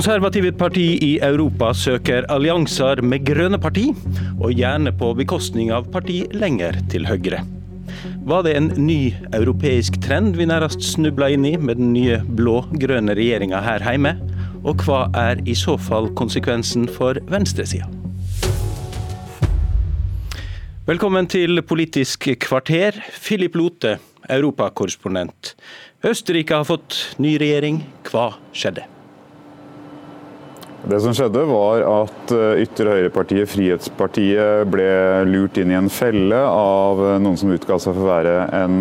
Konservative parti i Europa søker allianser med grønne parti, og gjerne på bekostning av parti lenger til høyre. Var det en ny europeisk trend vi nærmest snubla inn i med den nye blå-grønne regjeringa her hjemme? Og hva er i så fall konsekvensen for venstresida? Velkommen til Politisk kvarter, Philip Lote, europakorrespondent. Østerrike har fått ny regjering. Hva skjedde? Det som skjedde var at ytre høyre-partiet Frihetspartiet ble lurt inn i en felle av eh, noen som utga seg for å være en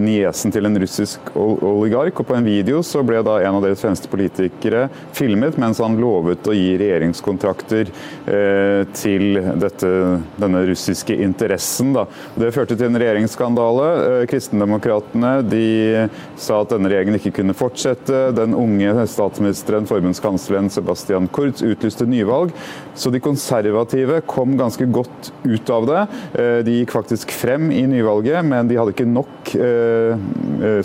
niesen til en russisk oligark. og På en video så ble da en av deres fremste politikere filmet mens han lovet å gi regjeringskontrakter eh, til dette, denne russiske interessen. Da. Det førte til en regjeringsskandale. Eh, Kristendemokratene de sa at denne regjeringen ikke kunne fortsette. Den unge statsministeren, forbundskansleren Sebastian Kurz, utlyste nyvalg. Så de konservative kom ganske godt ut av det. Eh, de gikk faktisk frem i nyvalget, men de hadde ikke nok eh,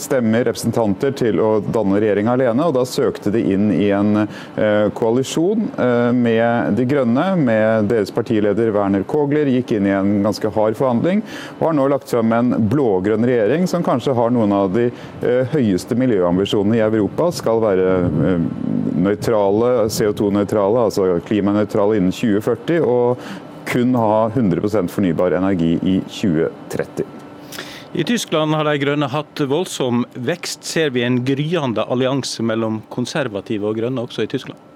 stemmer, representanter, til å danne regjering alene. og Da søkte de inn i en eh, koalisjon eh, med De Grønne, med deres partileder Werner Kogler. Gikk inn i en ganske hard forhandling, og har nå lagt frem en blå-grønn regjering som kanskje har noen av de høyeste miljøambisjonene i Europa. Skal være nøytrale, CO2-nøytrale, altså klimanøytrale innen 2040. og kun ha 100% fornybar energi i 2030. I Tyskland har de grønne hatt voldsom vekst. Ser vi en gryende allianse mellom konservative og grønne også i Tyskland?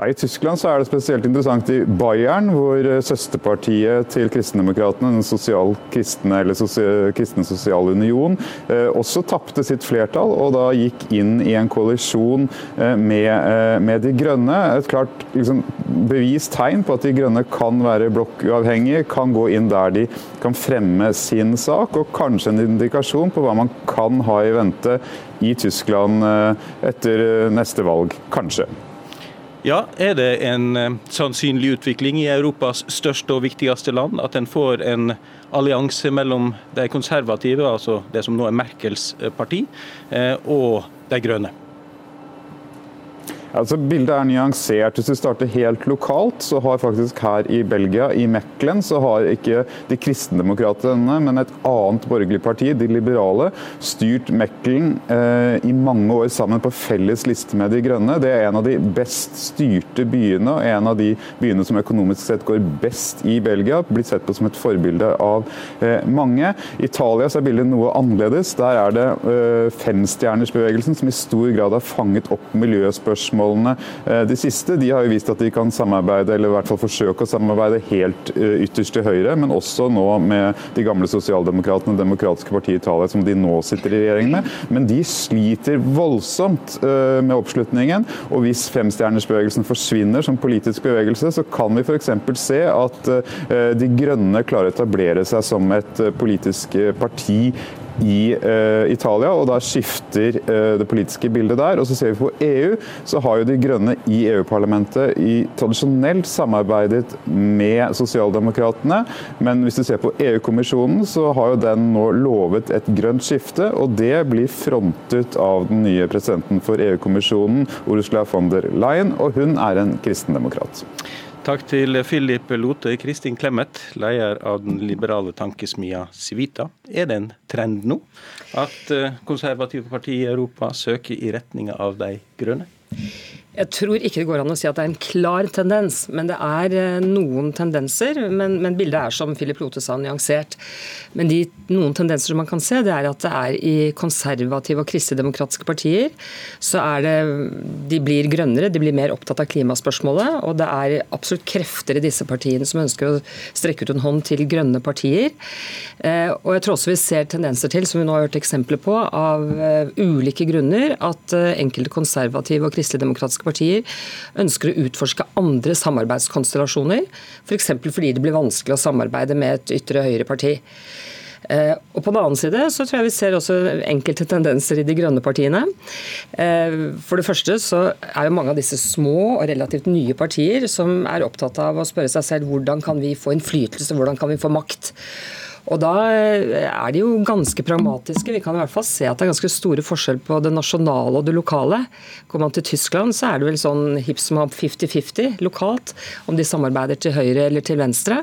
I Tyskland er det spesielt interessant i Bayern, hvor eh, søsterpartiet til Kristendemokratene, den sosial kristne, eller sosial, Kristen Sosial Union, eh, også tapte sitt flertall og da gikk inn i en koalisjon eh, med, med, De grønne. Et klart liksom, bevist tegn på at De grønne kan være blokkuavhengige, kan gå inn der de kan fremme sin sak, og kanskje en indikasjon på hva man kan ha i vente i Tyskland etter neste valg. Kanskje. Ja, Er det en eh, sannsynlig utvikling i Europas største og viktigste land at en får en allianse mellom de konservative, altså det som nå er Merkels eh, parti, eh, og de grønne? Altså, bildet er nyansert. Hvis vi starter helt lokalt, så har faktisk her i Belgia, i Mekkelen, så har ikke de kristendemokratene, men et annet borgerlig parti, de liberale, styrt Mekkelen eh, i mange år sammen på felles liste med De grønne. Det er en av de best styrte byene, og en av de byene som økonomisk sett går best i Belgia. Blitt sett på som et forbilde av eh, mange. I Italia så er bildet noe annerledes. Der er det eh, femstjernersbevegelsen som i stor grad har fanget opp miljøspørsmål spørsmålene. Eh, de siste de har jo vist at de kan samarbeide, eller i hvert fall forsøke å samarbeide helt eh, ytterst til høyre, men også nå med de gamle sosialdemokratene, Demokratiske partiet i Italia, som de nå sitter i regjering med. Men de sliter voldsomt eh, med oppslutningen. Og hvis femstjernersbevegelsen forsvinner som politisk bevegelse, så kan vi f.eks. se at De Grønne klarer å etablere seg som et politisk parti i uh, Italia, og da skifter uh, det politiske bildet der. Og så ser vi på EU, så har jo De grønne i EU-parlamentet tradisjonelt samarbeidet med sosialdemokratene. Men hvis du ser på EU-kommisjonen, så har jo den nå lovet et grønt skifte, og det blir frontet av den nye presidenten for EU-kommisjonen, Ursula von der Leyen, og hun er en kristendemokrat. Takk til Philip Lote. Kristin Clemet, leder av den liberale tankesmia Civita. Er det en trend nå at eh, konservative partier i Europa søker i retning av de grønne? Jeg tror ikke det går an å si at det er en klar tendens, men det er eh, noen tendenser. Men, men bildet er, som Philip Lote sa, nyansert. Men de, noen tendenser som man kan se, det er at det er i konservative og kristendemokratiske partier så er det De blir grønnere, de blir mer opptatt av klimaspørsmålet. Og det er absolutt krefter i disse partiene som ønsker å strekke ut en hånd til grønne partier. Eh, og jeg tror også vi ser tendenser til, som vi nå har hørt eksempler på, av eh, ulike grunner, at enkelte konservative og kristeligdemokratiske politiske partier ønsker å utforske andre samarbeidskonstellasjoner, f.eks. For fordi det blir vanskelig å samarbeide med et ytre høyre-parti. Eh, og På den annen side så tror jeg vi ser også enkelte tendenser i de grønne partiene. Eh, for det første så er jo mange av disse små og relativt nye partier som er opptatt av å spørre seg selv hvordan kan vi få innflytelse, hvordan kan vi få makt. Og da eh, er de jo ganske pragmatiske. Vi kan i hvert fall se at det er ganske store forskjell på det nasjonale og det lokale. Kommer man til Tyskland, så er det vel sånn hipp som happ 50-50 lokalt, om de samarbeider til høyre eller til venstre.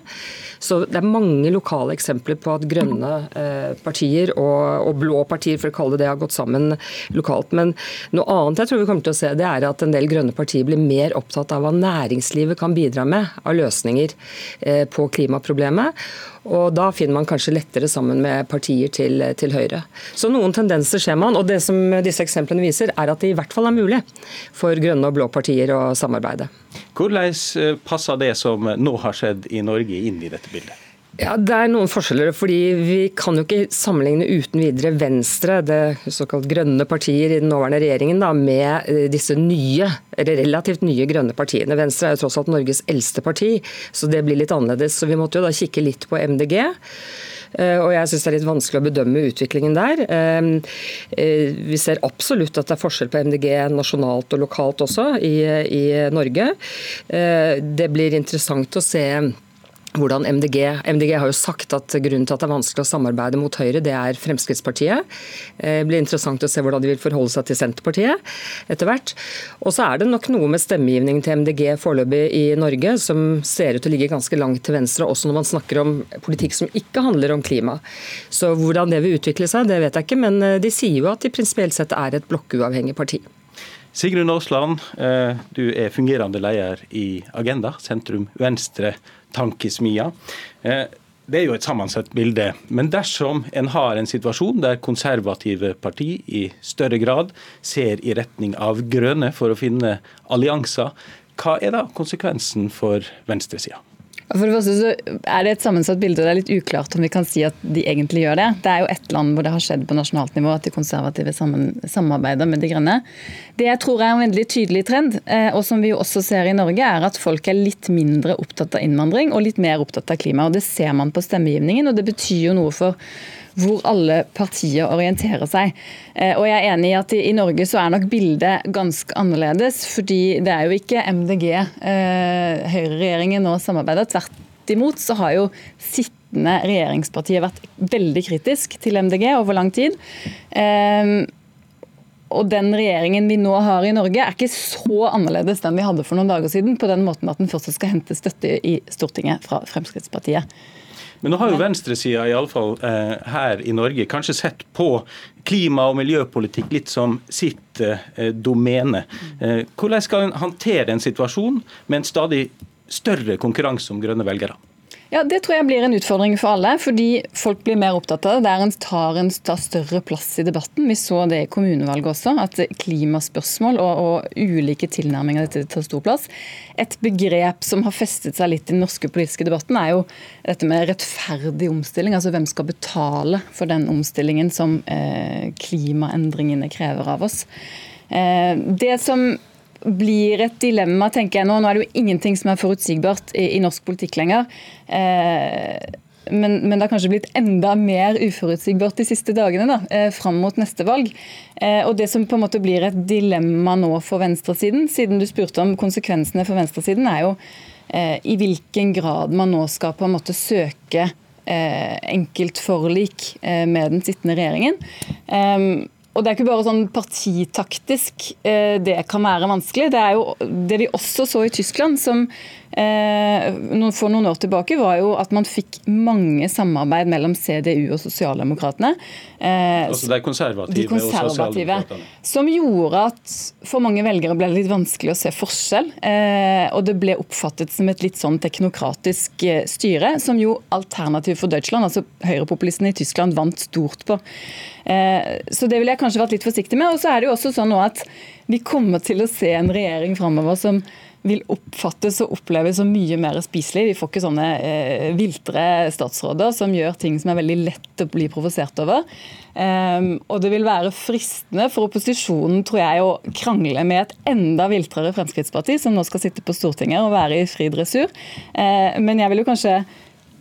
Så det er mange lokale eksempler på at grønne eh, partier og, og, blå partier, for å kalle det det, har gått sammen lokalt. Men noe annet jeg tror vi kommer til å se, det er at en del grønne partier blir mer opptatt av hva næringslivet kan bidra med av løsninger eh, på klimaproblemet. Og da finner man kanskje lettere sammen med partier til, til, høyre. Så noen tendenser ser man. Og det som disse eksemplene viser, er at det i hvert fall er mulig for grønne og blå partier å samarbeide. Hvordan eh, passer det som nå har skjedd i Norge inn i dette bildet? Ja, Det er noen forskjeller. fordi Vi kan jo ikke sammenligne uten videre Venstre, det såkalt grønne partier i den nåværende regjeringen, da, med eh, disse nye, eller relativt nye grønne partiene. Venstre er jo tross alt Norges eldste parti, så det blir litt annerledes. Så Vi måtte jo da kikke litt på MDG. Eh, og jeg syns det er litt vanskelig å bedømme utviklingen der. Eh, vi ser absolutt at det er forskjell på MDG nasjonalt og lokalt også i, i Norge. Det blir interessant å se hvordan MDG MDG har jo sagt at grunnen til at det er vanskelig å samarbeide mot Høyre, det er Fremskrittspartiet. Eh, det blir interessant å se hvordan de vil forholde seg til Senterpartiet etter hvert. Og så er det nok noe med stemmegivningen til MDG foreløpig i Norge som ser ut til å ligge ganske langt til venstre, også når man snakker om politikk som ikke handler om klima. Så hvordan det vil utvikle seg, det vet jeg ikke, men eh, de sier jo at de prinsipielt sett er et blokkuavhengig parti. Sigrun Aasland, eh, du er fungerende leder i Agenda, sentrum venstre tankesmia. Eh, det er jo et sammensatt bilde. Men dersom en har en situasjon der konservative parti i større grad ser i retning av grønne for å finne allianser, hva er da konsekvensen for venstresida? For det første så er det et sammensatt bilde, og det er litt uklart om vi kan si at de egentlig gjør det. Det er jo ett land hvor det har skjedd på nasjonalt nivå at de konservative sammen, samarbeider med de grønne. Det jeg tror er en veldig tydelig trend, eh, og som vi jo også ser i Norge, er at folk er litt mindre opptatt av innvandring og litt mer opptatt av klima. og Det ser man på stemmegivningen, og det betyr jo noe for hvor alle partier orienterer seg. Eh, og jeg er enig i at i Norge så er nok bildet ganske annerledes, fordi det er jo ikke MDG eh, høyreregjeringen nå samarbeider. Tvert imot så har jo sittende regjeringspartiet vært veldig kritisk til MDG over lang tid. Eh, og den regjeringen vi nå har i Norge, er ikke så annerledes den vi hadde for noen dager siden, på den måten at den fortsatt skal hente støtte i Stortinget fra Fremskrittspartiet. Men nå har jo venstresida iallfall eh, her i Norge kanskje sett på klima- og miljøpolitikk litt som sitt eh, domene. Eh, hvordan skal en håndtere en situasjon med en stadig større konkurranse om grønne velgere? Ja, Det tror jeg blir en utfordring for alle, fordi folk blir mer opptatt av det. Det en, tar en tar større plass i debatten. Vi så det i kommunevalget også, at klimaspørsmål og, og ulike tilnærminger til dette tar stor plass. Et begrep som har festet seg litt i den norske politiske debatten, er jo dette med rettferdig omstilling. Altså hvem skal betale for den omstillingen som eh, klimaendringene krever av oss. Eh, det som blir et dilemma, tenker jeg nå. Nå er det jo ingenting som er forutsigbart i, i norsk politikk lenger. Eh, men, men, det har kanskje blitt enda mer uforutsigbart de siste dagene, da, eh, fram mot neste valg. Eh, og Det som på en måte blir et dilemma nå for venstresiden, siden du spurte om konsekvensene for venstresiden, er jo eh, i hvilken grad man nå skal på en måte søke eh, enkeltforlik eh, med den sittende regjeringen. Og Det er ikke bare sånn partitaktisk eh, det kan være vanskelig. Det er jo det vi også så i Tyskland, som eh, for noen år tilbake, var jo at man fikk mange samarbeid mellom CDU og Sosialdemokratene. Eh, altså de konservative, de konservative Som gjorde at for mange velgere ble det litt vanskelig å se forskjell. Og det ble oppfattet som et litt sånn teknokratisk styre, som jo Alternativ for Deutschland, altså høyrepopulistene i Tyskland, vant stort på. Så det vil jeg kanskje vært litt forsiktig med. Og så er det jo også sånn at vi kommer til å se en regjering framover som vil oppfattes og oppleves som mye mer spiselig. Vi får ikke sånne eh, viltre statsråder som gjør ting som er veldig lett å bli provosert over. Um, og det vil være fristende for opposisjonen tror jeg, å krangle med et enda viltrere Fremskrittsparti, som nå skal sitte på Stortinget og være i fri dressur. Uh, men jeg vil jo kanskje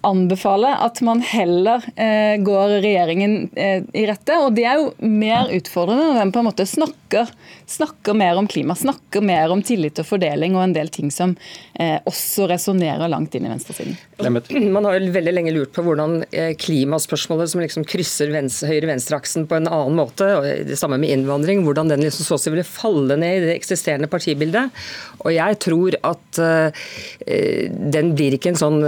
anbefale at man heller eh, går regjeringen eh, i rette. Og det er jo mer utfordrende når den på en måte snakker, snakker mer om klima, snakker mer om tillit og fordeling og en del ting som eh, også resonnerer langt inn i venstresiden. Man har jo veldig lenge lurt på hvordan eh, klimaspørsmålet som liksom krysser høyre-venstre-aksen på en annen måte, og det samme med innvandring, hvordan den liksom så å si ville falle ned i det eksisterende partibildet. Og jeg tror at uh, den blir ikke en sånn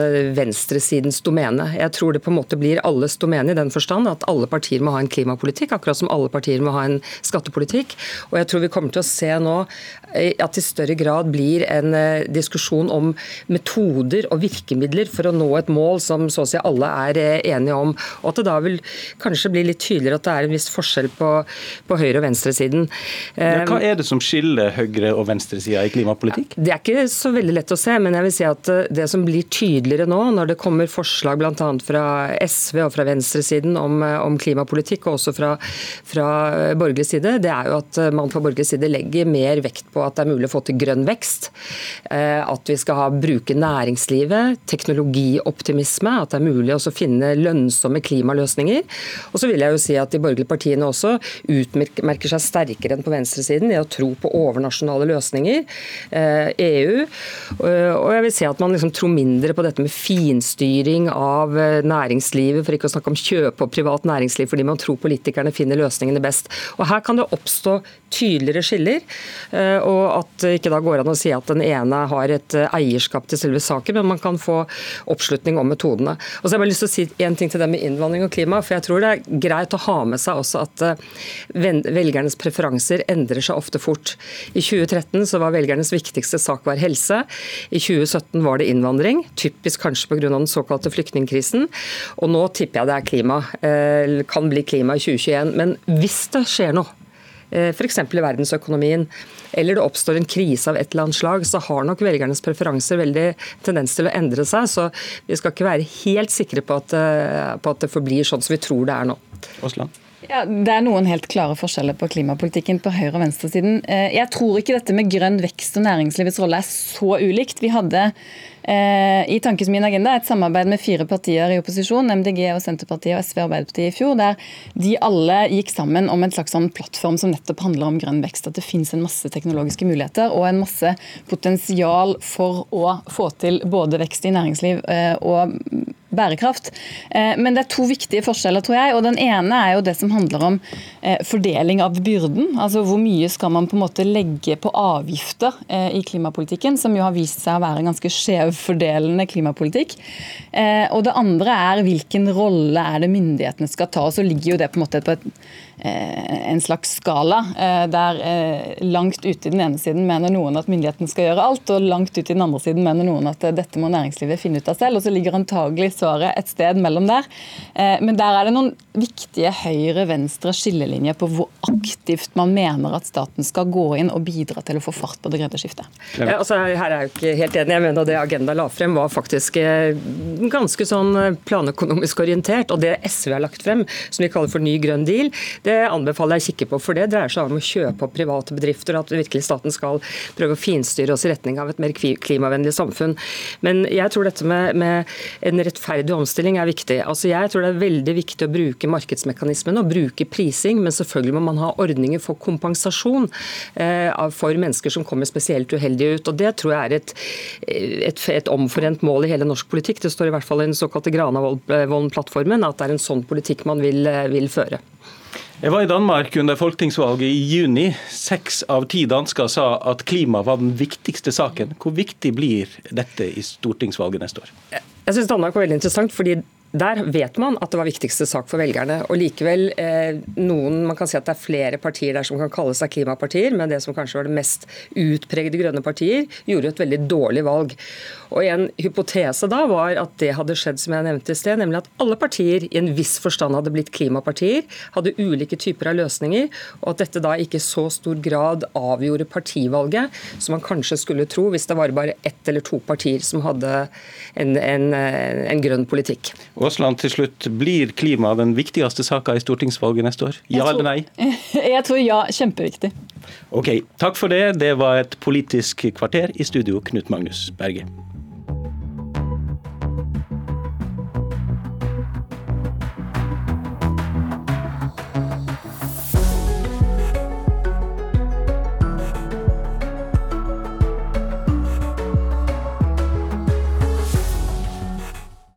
venstresidens domene. Jeg tror det på en måte blir alles domene i den forstand at alle partier må ha en klimapolitikk, akkurat som alle partier må ha en skattepolitikk. Og jeg tror vi kommer til å se nå at det i større grad blir en uh, diskusjon om metoder og virkemidler for å nå et mål som så å si alle er uh, enige om. Og at det da vil kanskje bli litt tydeligere at det er en viss forskjell på, på høyre- og venstresiden. Ja, hva er det som skiller høyre- og venstresida i klimapolitikk? Det er ikke så veldig lett å se, men jeg vil si at det som blir tydeligere nå, når det kommer forslag bl.a. fra SV og fra venstresiden om, om klimapolitikk, og også fra, fra borgerlig side, det er jo at man fra borgerlig side legger mer vekt på at det er mulig å få til grønn vekst. At vi skal ha, bruke næringslivet, teknologioptimisme, at det er mulig å finne lønnsomme klimaløsninger. Og så vil jeg jo si at De borgerlige partiene også utmerker seg sterkere enn på venstresiden i å tro på overnasjonale løsninger. Eh, EU. Og jeg vil si at man liksom tror mindre på dette med finstyring av eh, næringslivet, for ikke å snakke om kjøpe opp privat næringsliv, fordi man tror politikerne finner løsningene best. Og Her kan det oppstå tydeligere skiller, eh, og at det ikke da går an å si at den ene har et eierskap til selve saken, men man kan få oppslutning om metodene. Og så har jeg bare lyst til å si en ting til det med innvandring og klima. for jeg tror det er greit å ha med seg også at velgernes preferanser endrer seg ofte fort. I 2013 så var velgernes viktigste sak var helse. I 2017 var det innvandring, typisk kanskje pga. den såkalte flyktningkrisen. Og nå tipper jeg det er klima. Eh, kan bli klima i 2021. Men hvis det skjer noe, eh, f.eks. i verdensøkonomien, eller det oppstår en krise av et eller annet slag, så har nok velgernes preferanser veldig tendens til å endre seg. Så vi skal ikke være helt sikre på at, eh, på at det forblir sånn som vi tror det er nå. Osland. Ja, Det er noen helt klare forskjeller på klimapolitikken på høyre- og venstresiden. Jeg tror ikke dette med grønn vekst og næringslivets rolle er så ulikt. Vi hadde eh, i Tankes min agenda et samarbeid med fire partier i opposisjon, MDG og Senterpartiet og SV og Arbeiderpartiet i fjor, der de alle gikk sammen om en slags sånn plattform som nettopp handler om grønn vekst. At det finnes en masse teknologiske muligheter og en masse potensial for å få til både vekst i næringsliv eh, og bærekraft. Men det er to viktige forskjeller, tror jeg. og Den ene er jo det som handler om fordeling av byrden. Altså Hvor mye skal man på en måte legge på avgifter i klimapolitikken, som jo har vist seg å være ganske ganske skjevfordelende klimapolitikk. Og det andre er hvilken rolle er det myndighetene skal ta. og Så ligger jo det på en måte på et en slags skala, der langt ute i den ene siden mener noen at myndighetene skal gjøre alt, og langt ute i den andre siden mener noen at dette må næringslivet finne ut av selv. og så ligger antagelig svaret et sted mellom der. Men der er det noen viktige høyre-venstre skillelinjer på hvor aktivt man mener at staten skal gå inn og bidra til å få fart på det grønne skiftet. Ja, altså, her er jeg ikke helt enig. Jeg mener Det Agenda la frem var faktisk ganske sånn planøkonomisk orientert. Og det SV har lagt frem, som vi kaller for ny grønn deal, det anbefaler jeg å kikke på. For det dreier seg om å kjøpe opp private bedrifter, at virkelig staten skal prøve å finstyre oss i retning av et mer klimavennlig samfunn. Men jeg tror dette med, med en rettferdig omstilling er viktig. Altså jeg tror det er veldig viktig å bruke markedsmekanismene og bruke prising, men selvfølgelig må man ha ordninger for kompensasjon eh, for mennesker som kommer spesielt uheldige ut. og Det tror jeg er et, et, et omforent mål i hele norsk politikk. Det står i hvert fall i den såkalte Granavolden-plattformen at det er en sånn politikk man vil, vil føre. Jeg var i Danmark under folketingsvalget i juni. Seks av ti dansker sa at klima var den viktigste saken. Hvor viktig blir dette i stortingsvalget neste år? Jeg syns Danmark var veldig interessant, fordi der vet man at det var viktigste sak for velgerne. og likevel, eh, noen, Man kan si at det er flere partier der som kan kalle seg klimapartier, men det som kanskje var det mest utpregede grønne partier, gjorde et veldig dårlig valg. Og En hypotese da var at det hadde skjedd som jeg nevnte i sted, nemlig at alle partier i en viss forstand hadde blitt klimapartier, hadde ulike typer av løsninger, og at dette da ikke i så stor grad avgjorde partivalget som man kanskje skulle tro hvis det var bare ett eller to partier som hadde en, en, en grønn politikk. Aasland, til slutt, Blir klima den viktigste saka i stortingsvalget neste år? Ja tror, eller nei? Jeg tror ja. Kjempeviktig. Ok, Takk for det. Det var et Politisk kvarter i studio, Knut Magnus Berge.